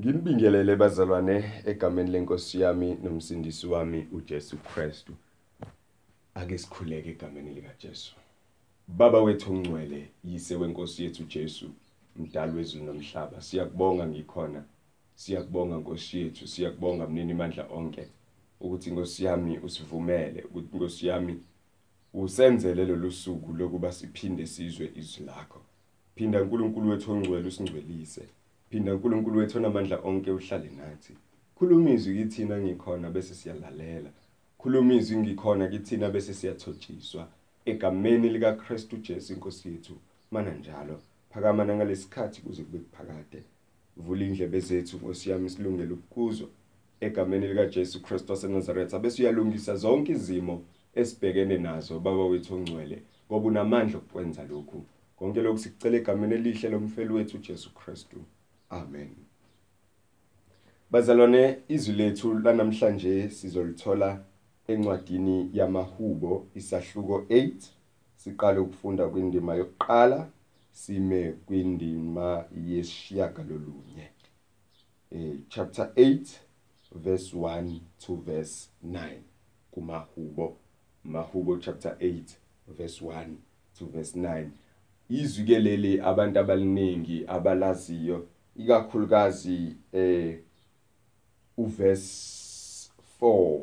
Nginibingelele bazalwane egameni lenkosi yami nomsindisi wami uJesu Kristu. Ake sikhuleke egameni lika Jesu. Baba wethu ongcwele, yise wenkosi yethu Jesu, mdali wezulu nomhlaba. Siyakubonga ngikhona. Siyakubonga Nkosi yethu, siyakubonga mnini mandla onke ukuthi Nkosi yami usivumele, ukuthi Nkosi yami usenzele lolu suku lokuba siphinde sizwe izwi lakho. Phinda uNkulunkulu wethu ongcwele usingcwelise. Phinda uNkulunkulu wethu onamandla onke uhlale nathi. Khuluma izwi kithina ngikhona bese siyalalela. Khuluma izwi ngikhona kithina bese siyathotshiswa. Egameni lika Kristu Jesu inkosi yethu. Mana njalo. Phakama nangalesikhathi kuze kube kuphakade. Vula indlebe zethu Nkosi yami silungele ukuzwa. Egameni lika Jesu Kristu waseNazaretha bese uyalungisa zonke izimo esibhekene nazo baba wethu ongcwele ngoba unamandla okwenza lokhu. Konke lokhu sikucela egameni elihle lomfeli wethu Jesu Kristu. Amen. Bazalwane izwi lethu lanamhlanje sizolithola encwadini yamahubo isahluko 8 siqale ukufunda kwindima yokuqala sime kwindima yesishiyagalolunye. Eh chapter 8 verse 1 to verse 9 kumahubo. Mahubo chapter 8 verse 1 to verse 9 izwi ke leli abantu abaliningi abalaziyo ikakhulukazi eh uverse 4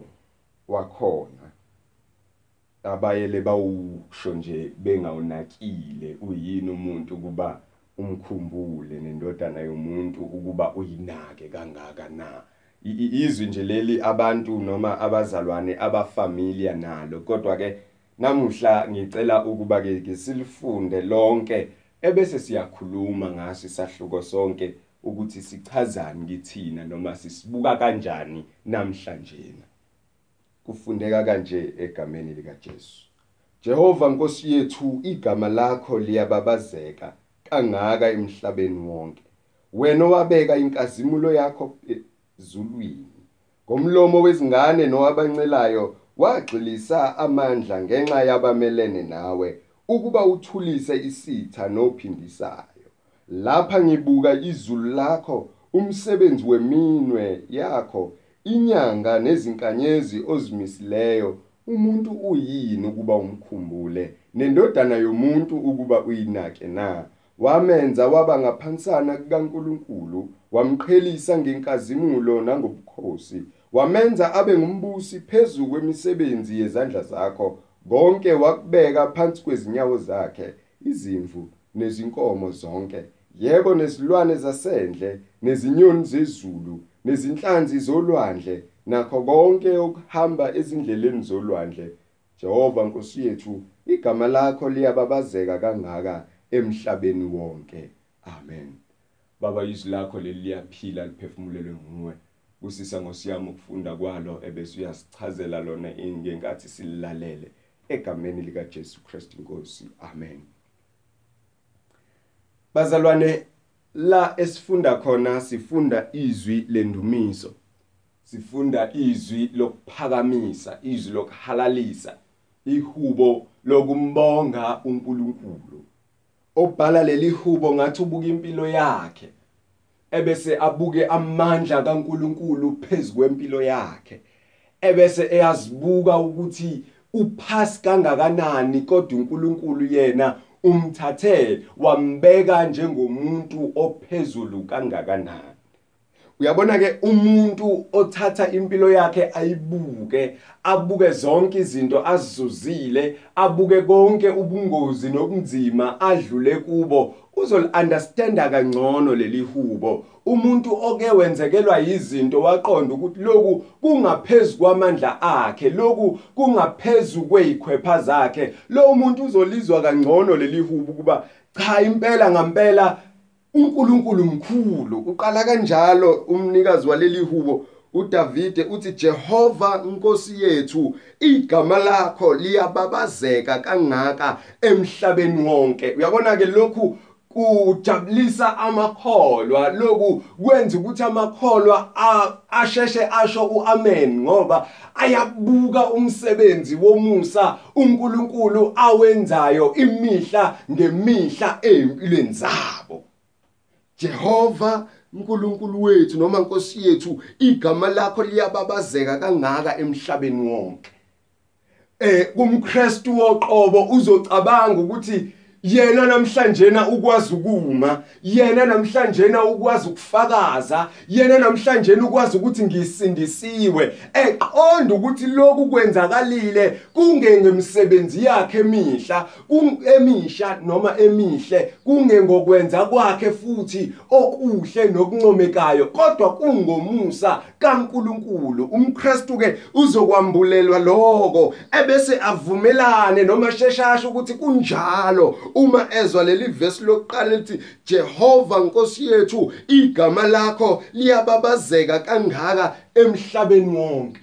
wakhona abayele bawusho nje bengawunakile uyini umuntu kuba umkhumbule nendodana yomuntu ukuba uyinake kangaka na? Izwi nje leli abantu noma abazalwane abafamilia nalo kodwa ke namuhla ngicela ukuba ke silifunde lonke ebese siyakhuluma ngaso isahluko sonke ukuthi sichazani kithina noma sisibuka kanjani namhlanje. Kufundeka kanje egameni lika Jesu. Jehova Nkosi yethu igama lakho liyababazeka kangaka emhlabeni wonke. Wena owabeka inkazimulo yakho ezulwini ngomlomo wezingane nowabancelayo wagxilisa amandla ngenxa yabamelene nawe ukuba uthulise isitha nophindisayo lapha ngibuka izulu lakho umsebenzi weminwe yakho inyanga nezinkanyezi ozimisileyo. Umuntu uyini ukuba umkhumbule? Nendodana yomuntu ukuba uyinake na? Wamenza waba ngaphansana kukaNkuluNkulu wamqhelisa ngenkazimulo nangobukhosi. Wamenza abe ngumbusi phezulu kwemisebenzi yezandla zakho. Konke wakubeka phansi kwezinyawo zakhe izimvu nezinkomo zonke. Yebo nezilwane zasendle nezinyoni zezulu nezinhlanzi zolwandle nakho konke okuhamba ezindleleni zolwandle. Jehova Nkosi yethu igama lakho liyababazeka kangaka emhlabeni wonke. Amen. Baba izwi lakho leli liyaphila liphefumulelwe nguwe. Kusisa ngosiyami ukufunda kwalo ebese uyasichazela lona ingenkathi sililalele egameni lika Jesu Christ Inkosi amen. Bazalwane la esifunda khona sifunda izwi lendumiso. Sifunda izwi lokuphakamisa izwi lokuhalalisa ihubo lokumbonga uNkulunkulu. Obhala leli hubo ngathi ubuka impilo yakhe ebese abuke amandla kaNkuluNkulu phezukwempilo yakhe ebese eyazibuka ukuthi uphasi kangakanani kodwa uNkulunkulu yena umthathe wambeka njengomuntu ophezulu kangakanani. Uyabona ke umuntu othatha impilo yakhe ayibuke abuke zonke izinto azizuzile abuke konke ubungozi nobunzima adlule kubo uzol-understanda kangcono leli hubo. Umuntu oke wenzekelwa yizinto waqonda ukuthi loku kungaphezulu kwamandla akhe loku kungaphezulu kwezikhwepha zakhe. Lo muntu uzolizwa kangcono leli hubo kuba cha impela ngempela uNkulunkulu mkhulu uqala kanjalo umnikazi waleli hubo uDavide uthi Jehova Nkosi yethu igama lakho liyababazeka kangaka emhlabeni wonke. Uyabona ke lokhu kujabulisa amakholwa lokhu kwenza ukuthi amakholwa asheshe asho uamen ngoba ayabuka umsebenzi womusa uNkulunkulu awenzayo imihla ngemihla empilweni zabo. Jehova uNkulunkulu wethu noma Nkosi yethu igama lakho liyababazeka kangaka emhlabeni wonke. Eh kumKristu woqobo uzocabanga ukuthi yena namhlanje na ukwazi ukuma yena namhlanje na ukwazi ukufakaza yena namhlanje ukwazi ukuthi ngisindisiwe. Eqonda ukuthi lokhu kwenzakalile kungengemsebenzi yakhe emihla emisha noma emihle kungengokwenza kwakhe futhi okuhle nokuncomekayo. Kodwa kungomusa kaNkuluNkulu umKristu ke uzokwambulelwa lokho ebese avumelane noma sheshasha ukuthi kunjalo uma ezwa leli verse lokuqala lithi Jehova Nkosi yethu igama lakho liyababazeka kangaka emhlabeni wonke.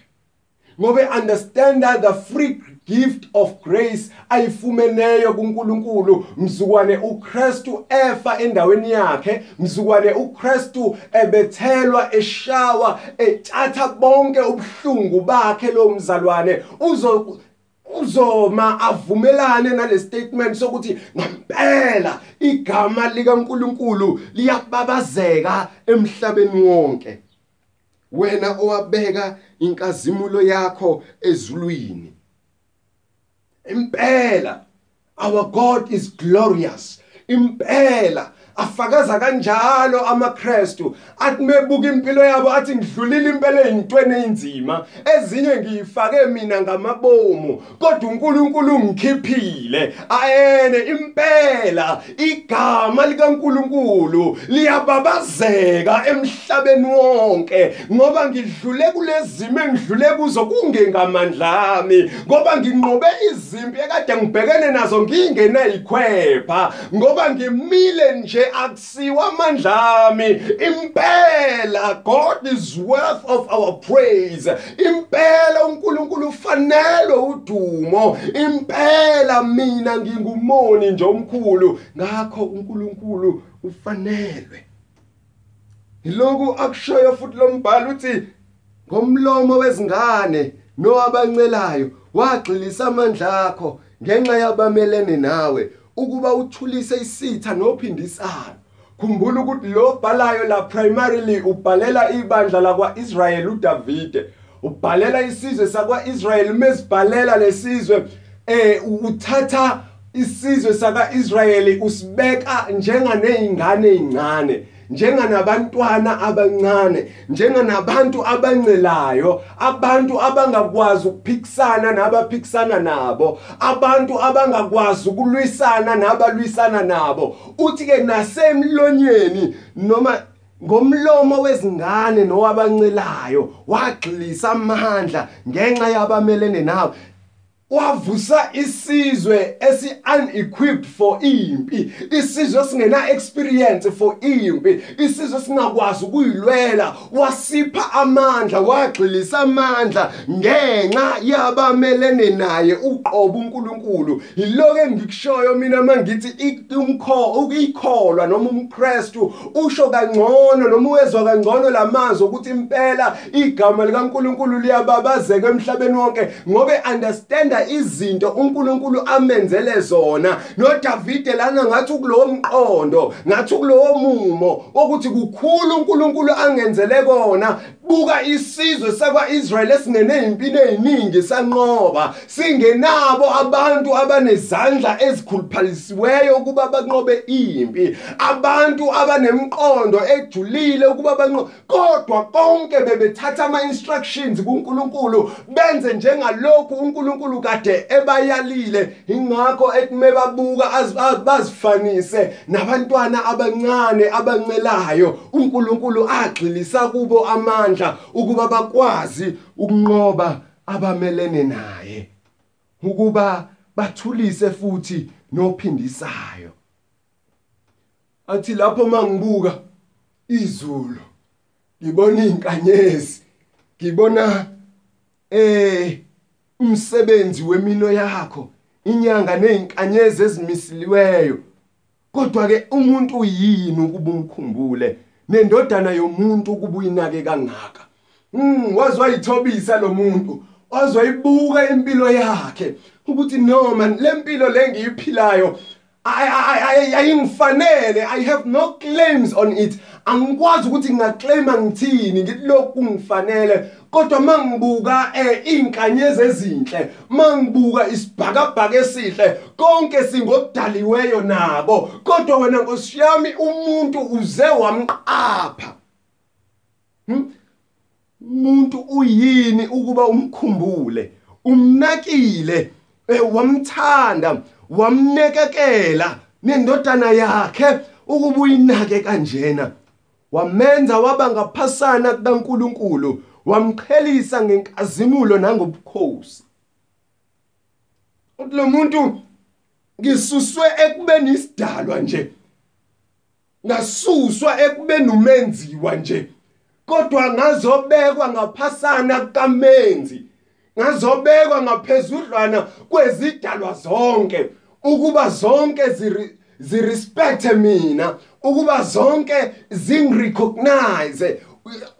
Ngobe understand the free gift of grace ayifumeneyo kuNkulunkulu mzukwane uKristu efa endaweni yakhe mzukwane uKristu ebethelwa eshawa etshatha bonke ubuhlungu bakhe lo mzalwane uzo uzoma avumelane nale statement sokuthi ngempela igama likaNkuluNkulu liyababazeka emhlabeni wonke. Wena owabeka inkazimulo yakho ezulwini. Impela our God is glorious. Impela afakaza kanjalo amaKristu. Athi mebuka impilo yabo athi ngidlulile impela ezintweni ezinzima ezinye ngiyifake mina ngamabomu kodwa uNkulunkulu ungikhiphile ayene impela igama likaNkulunkulu liyababazeka emhlabeni wonke ngoba ngidlule kulezimo engidlule kuzo kungengamandla ami. Ngoba nginqobe izimpi ekade ngibhekene nazo ngingena ikhwepha ngoba ngimile nje akusiwa amandla ami impela God is worth of our praise. Impela uNkulunkulu ufanelwe udumo. Impela mina ngingumoni nje omkhulu. Ngakho uNkulunkulu ufanelwe. Yiloku akushoyo futhi lo mbhalo uthi ngomlomo wezingane nowabancelayo wagxilisa amandla akho ngenxa yabamelene nawe. Ukuba uthulise isitha nophindisano khumbula ukuthi lo bhalayo la primarily ubhalela ibandla lakwaIsrael uDavide ubhalela isizwe sakwaIsrael mesibhalela lesizwe eh uthatha isizwe sakaIsrael usibeka njenganezingane ezincane njenganabantwana abancane njenganabantu abancelayo abantu abangakwazi ukuphikisana nabaphikisana nabo abantu abangakwazi ukulwisana nabalwisana nabo. Uthi ke nasemlonyeni noma ngomlomo wezingane nowabancelayo wagxilisa amandla ngenxa yabamelene nawe wavusa isizwe esi unequipped for impi isizwe singena experience for impi isizwe singakwazi ukuyilwela. Wasipha amandla wagxilisa amandla ngenxa yabamelene naye uqobo uNkulunkulu. Yiloke engikushoyo mina mangithi umkho ukuyikholwa noma umKristu usho kangcono noma uwezwa kangcono lamazwi ukuthi impela igama likaNkulunkulu liyababazeka emhlabeni wonke ngobe understand izinto uNkulunkulu amenzele zona. noDavide lana ngathi kulowo mqondo ngathi kulowo mumo ukuthi kukhulu uNkulunkulu angenzele kona. Buka isizwe sakwaIsrael esingene impilo eziningi sanqoba. Singenabo abantu abanezandla ezikhuluphalisiweyo ukuba banqobe impi. Abantu abanemqondo ejulile ukuba banqobe kodwa konke bebethatha ama instructions kuNkulunkulu benze njengalokhu uNkulunkulu kade ebayalile ingakho ekume babuka bazifanise nabantwana abancane abancelayo. uNkulunkulu agxilisa kubo amandla ukuba bakwazi ukunqoba abamelene naye ukuba bathulise futhi nophindisayo. Athi lapho mangibuka izulu ngibona izinkanyezi ngibona eh umsebenzi wemino yakho inyanga nezinkanyezi ezimisiliweyo. Kodwa ke umuntu uyini ukuba umkhumbule? Nendodana yomuntu ukuba uyinake kangaka? Mm wazwa yithobisa lo muntu wazwa ibuka impilo yakhe ukuthi noma lempilo lengiyiphilayo ayingifanele i have no claims on it. Angikwazi ukuthi ngingaclaima ngithini ngithi lokhu kungifanele kodwa mangibuka eh inkanyezi ezinhle mangibuka isibhakabhaka esihle konke singokudaliweyo nabo. Kodwa wena Nkosi yami umuntu uze wamqapha. Hm? Umuntu uyini ukuba umkhumbule umnakile eh, wamthanda wamnekekela nendodana yakhe ukuba uyinake kanjena? Wamenza waba ngaphasana kaNkuluNkulu wamqhelisa ngenkazimulo nangobukhosi. Lo muntu ngisuswe ekubeni isidalwa nje ngasuswa ekubeni umenziwa nje kodwa ngazobekwa ngaphasana kamenzi ngazobekwa ngaphezudlwana kwezidalwa zonke ukuba zonke zirespecte mina ukuba zonke zingirecognize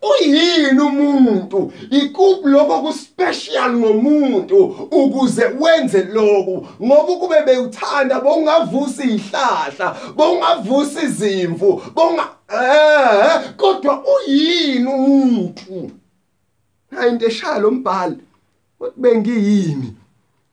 uyini umuntu? Ikuphi lokho kuspecial ngomuntu ukuze wenze lokhu? Ngoba ukube bewuthanda bongavusa izihlahla bongavusa izimvu bonga eh kodwa uyini umuntu? Hayi into eshaya lo mbhalo ukuthi bengiyini?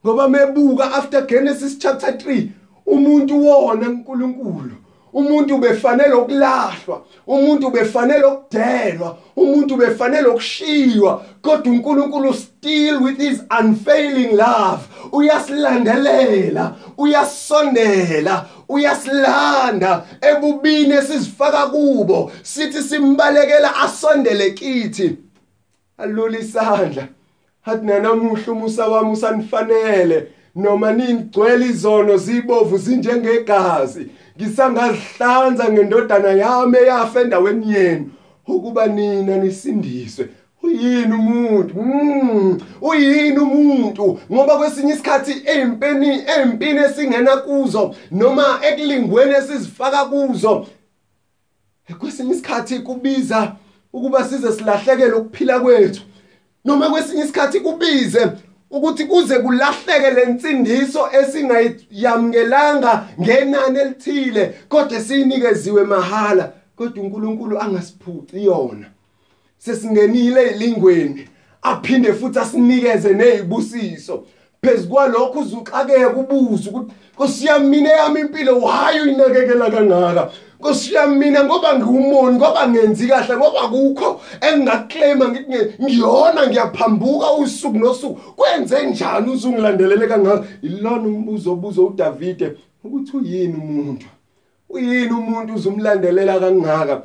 Ngoba mebuka after Genesis chapter 3 umuntu wona uNkulunkulu umuntu befanele ukulahlwa umuntu befanele ukudelwa umuntu befanele ukushiywa kodwa uNkulunkulu still with his unfailing love uyasilandelela uyasondela uyasilanda. Ebubini esizifaka kubo sithi simbalekela asondele kithi. Alula isandla. Hathi nanamuhla umusa wami usanifanele noma ningcwele izono zibovu zinjengegazi. Ngisangazihlanza ngendodana yami eyafa endaweni yenu. Ukuba nina nisindiswe. Uyini umuntu? Mm, uyini umuntu? Ngoba kwesinye isikhathi empeni empini esingena kuzo noma ekulingweni esizifaka kuzo kwesinye isikhathi kubiza ukuba size silahlekele ukuphila kwethu. Noma kwesinye isikhathi kubize ukuthi kuze kulahleke lensindiso esingayamkelanga ngenani elithile kodwa siyinikeziwe mahala. Kodwa uNkulunkulu angasiphuci yona. Sesingenile ezilingweni aphinde futhi asinikeze nezibusiso phezukwalokho uzuxakeke ubuza ukuthi nkosiyami yami impilo why uyinakekela kangaka? Nkosi yami mina ngoba ngiwumoni ngoba ngenzi kahle ngoba kukho engingaclaima ngithi ngiyona ngiyaphambuka usuku nosuku. Kwenze njani uzungilandelele kangaka? Ilona umbuzo obuzo uDavide ukuthi uyini umuntu? Uyini umuntu uzumlandelela kangaka?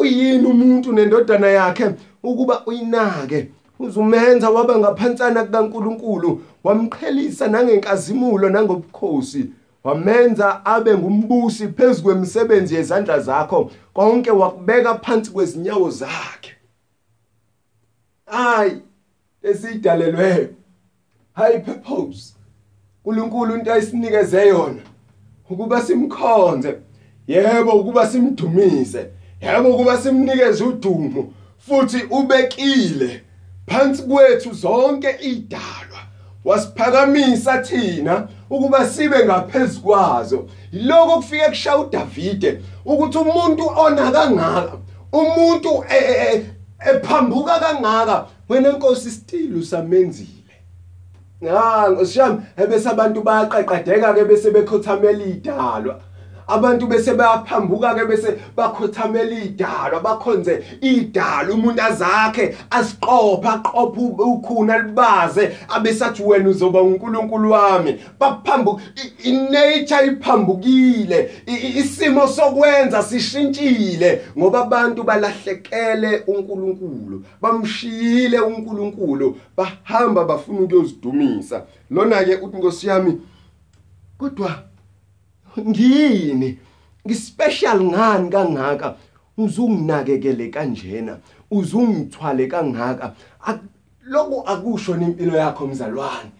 Uyini umuntu nendodana yakhe? Ukuba uyinake uzumenza waba ngaphansana kukaNkuluNkulu wamqhelisa nangenkazimulo nangobukhosi. Wamenza abe ngumbusi phezulu kwemisebenzi yezandla zakho konke wakubeka phansi kwezinyawo zakhe. Hayi esidalelwe high purpose uNkulunkulu into ayisinikeze yona ukuba simkhonze. Yebo ukuba simdumise. Yebo ukuba simnikeze udumo futhi ubekile. Phansi kwethu zonke idalwa wasiphakamisa thina ukuba sibe ngaphezulu kwazo. Yiloko kufike kushaya uDavide ukuthi umuntu ona kangaka umuntu e, e, e, ephambuka kangaka wena inkosi still usamenzile. Ah ngosiyami ebese abantu bayaqeqedeka ke bese bekhothamela idalwa abantu bese bayaphambuka ke bese bakhothamela idalwa bakhonze idalwa umuntu azakhe asiqopha aqopha ukhuna libaze abesathi wena uzoba uNkulunkulu wami. Baphambuka inature iphambukile isimo sokwenza sishintshile ngoba abantu balahlekele uNkulunkulu bamshiyile uNkulunkulu bahamba bafuna ukuyozidumisa. Lona ke uthi ngosiyami kodwa ngiyini ngispecial ngani kangaka? Uzunginakekele kanjena uzungithwale kangaka. Lokho akusho nempilo yakho mzalwane.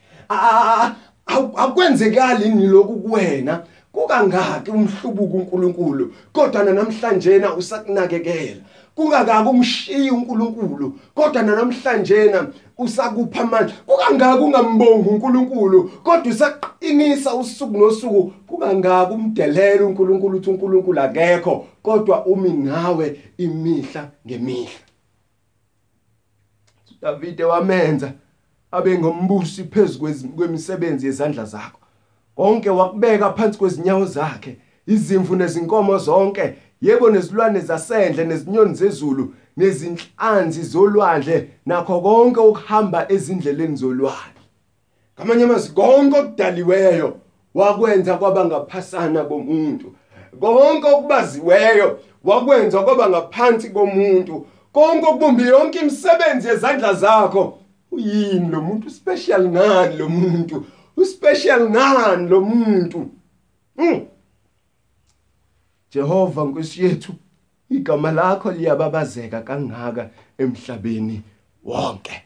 Akwenzekali ni lokhu kuwena? Kukangaki umhlubuka uNkulunkulu kodwa namhlanje na usakunakekela. Kungakaki umshiya uNkulunkulu kodwa namhlanje na usakupha amandla kukangaki ungambongi uNkulunkulu kodwa usaqinisa usuku nosuku. Kukangaki umdelela uNkulunkulu uthi uNkulunkulu akekho kodwa umi nawe imihla ngemihla. Davide wamenza abe ngombusi phezulu kwemisebenzi yezandla zakho. Konke wakubeka phansi kwezinyawo zakhe izimvu nezinkomo zonke yebo nezilwane zasendle nezinyoni zezulu nezinhlanzi zolwandle nakho konke ukuhamba ezindleleni zolwandle. Ngamanye amazwi konke okudaliweyo wakwenza kwaba ngaphasana komuntu konke okubaziweyo wakwenza kwaba ngaphansi komuntu. Konke okubumbi yonke imisebenzi yezandla zakho. Uyini lo muntu? Special ngani lo muntu? Uspecial ngani lo muntu? Mm. Jehova Nkosi yethu igama lakho liyababazeka kangaka emhlabeni wonke.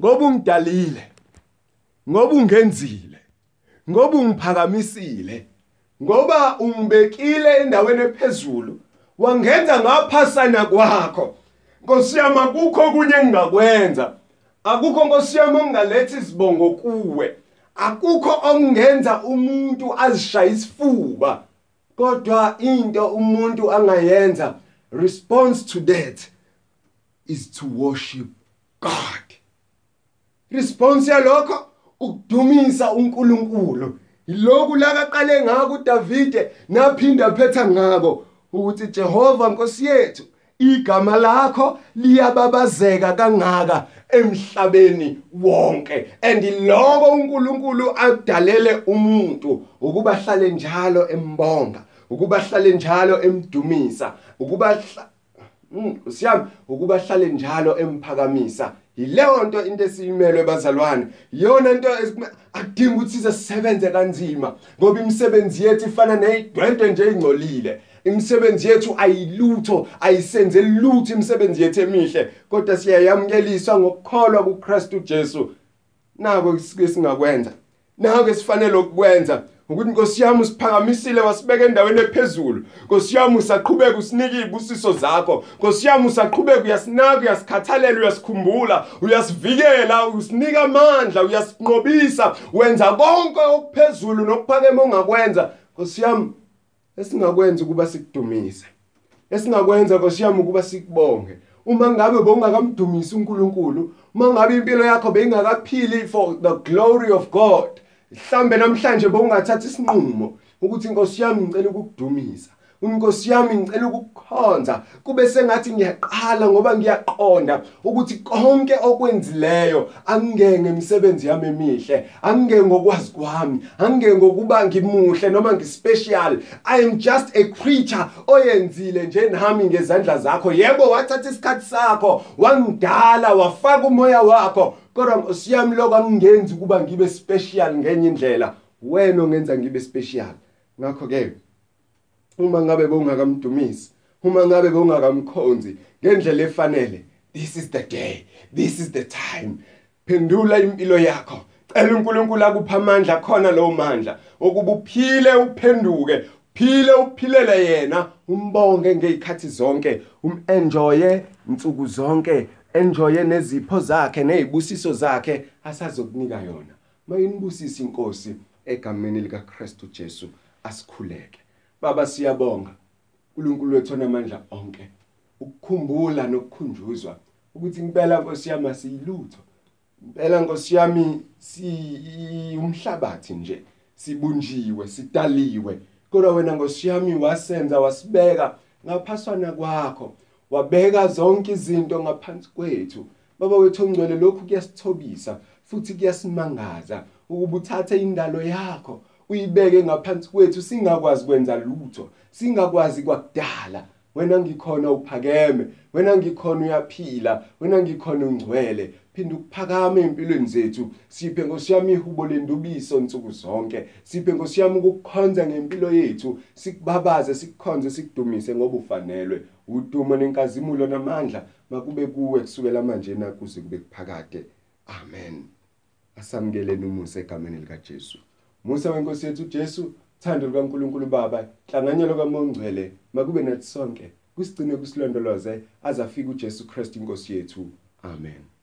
Ngoba ungidalile ngoba ungenzile ngoba ungiphakamisile ngoba ungibekile endaweni ephezulu wangenza ngaphasana kwakho. Nkosi yami akukho kunye engingakwenza. Akukho Nkosi yami ongalethi izibongo kuwe. Akukho okungenza umuntu azishaye isifuba. Kodwa into umuntu angayenza response to that is to worship God. Response yalokho ukudumisa uNkulunkulu. Iloku lakaqale ngako uDavide naphinda phetha ngako ukuthi Jehova Nkosi yethu igama lakho liyababazeka kangaka emhlabeni wonke. And lokho uNkulunkulu akudalele umuntu ukuba hlale njalo embonga ukuba hlale njalo emdumisa ukuba mm, siyami ukuba hlale njalo emphakamisa. Yileyo nto into esiyimelwe bazalwane. Yona into akudingi ukuthi sisebenze kanzima ngoba imisebenzi yethu ifana neyidwendwe nje ingcolile imisebenzi yethu ayilutho ayisenze lutho imisebenzi yethu emihle. Kodwa siyayamukeliswa ngokukholwa kuKristu Jesu. Nako sike singakwenza nako esifanele ukwenza ukuthi Nkosi yami usiphakamisile wasibeka endaweni ephezulu. Nkosi yami usaqhubeka usinika izibusiso zakho. Nkosi yami usaqhubeka uyasinaka uyasikhathalela uyasikhumbula uyasivikela usinika amandla uyasinqobisa wenza konke okuphezulu nokuphakeme ongakwenza. Nkosi yami esingakwenza ukuba sikudumise esingakwenza Nkosi yami ukuba sikubonge. Uma ngabe bowungakamdumisi uNkulunkulu uma ngabe impilo yakho beyingakaphili for the glory of God mhlambe namhlanje bowungathatha isinqumo ukuthi inkosi yami ngicela ukukudumisa. Unkosi yami ngicela ukukukhonza kube sengathi ngiyaqala ngoba ngiyaqonda ukuthi konke okwenzileyo angingenge imisebenzi yami emihle angingenge ngokwazi kwami angingenge ngokuba ngimuhle noma ngispecial. I am just a creature oyenzile nje nami ngezandla zakho. Yebo wathatha isikhathi sakho wangidala wafaka umoya wakho. Kodwa Nkosi yami lokho angingenzi ukuba ngibe special ngenye indlela. Wena ongenza ngibe special. Ngakho ke uma ngabe bongakamdumisi uma ngabe bongakamkhonzi ngendlela efanele this is the day this is the time. Phendula impilo yakho. Cela uNkulunkulu akupha amandla khona lowo mandla ukuba uphile uphenduke phile uphilele yena. Umbonge ngezikhathi zonke umenjoye insuku zonke enjoye nezipho zakhe nezibusiso zakhe asazokunika yona. Mayinibusisa inkosi egameni lika Christu Jesu asikhuleke. Baba siyabonga. uNkulunkulu wethu onamandla onke ukukhumbula nokukhunjuzwa ukuthi impela Nkosi yami siyilutho impela Nkosi yami si umhlabathi nje sibunjiwe sidaliwe kodwa wena Nkosi yami wasenza wasibeka ngaphaswana kwakho wabeka zonke izinto ngaphansi kwethu. Baba wethu ongcwele lokhu kuyasithobisa futhi kuyasimangaza ukuba uthathe indalo yakho. Uyibeke ngaphansi kwethu singakwazi kwenza lutho. Singakwazi kwakudala. Wena ngikhona uphakeme. Wena ngikhona uyaphila. Wena ngikhona ungcwele. Phinda ukuphakama empilweni zethu. Siphe ngosiyami ihubo lendubiso insuku zonke. Siphe ngosiyami ukukhonza ngempilo yethu. Sikubabaze sikukhonze sikudumise ngoba ufanelwe. Udumo nenkazimulo namandla. Makube kuwe kusukela manje nakuze kube kuphakade. Amen. Asamkeleni umusa egameni lika Jesu Musa wenkosi yethu Jesu thando likaNkuluNkulu Baba hlanganyelo kaMongcwele makube nathi sonke kusigcine kusilondoloze azafika uJesu Kristu inkosi yethu. Amen.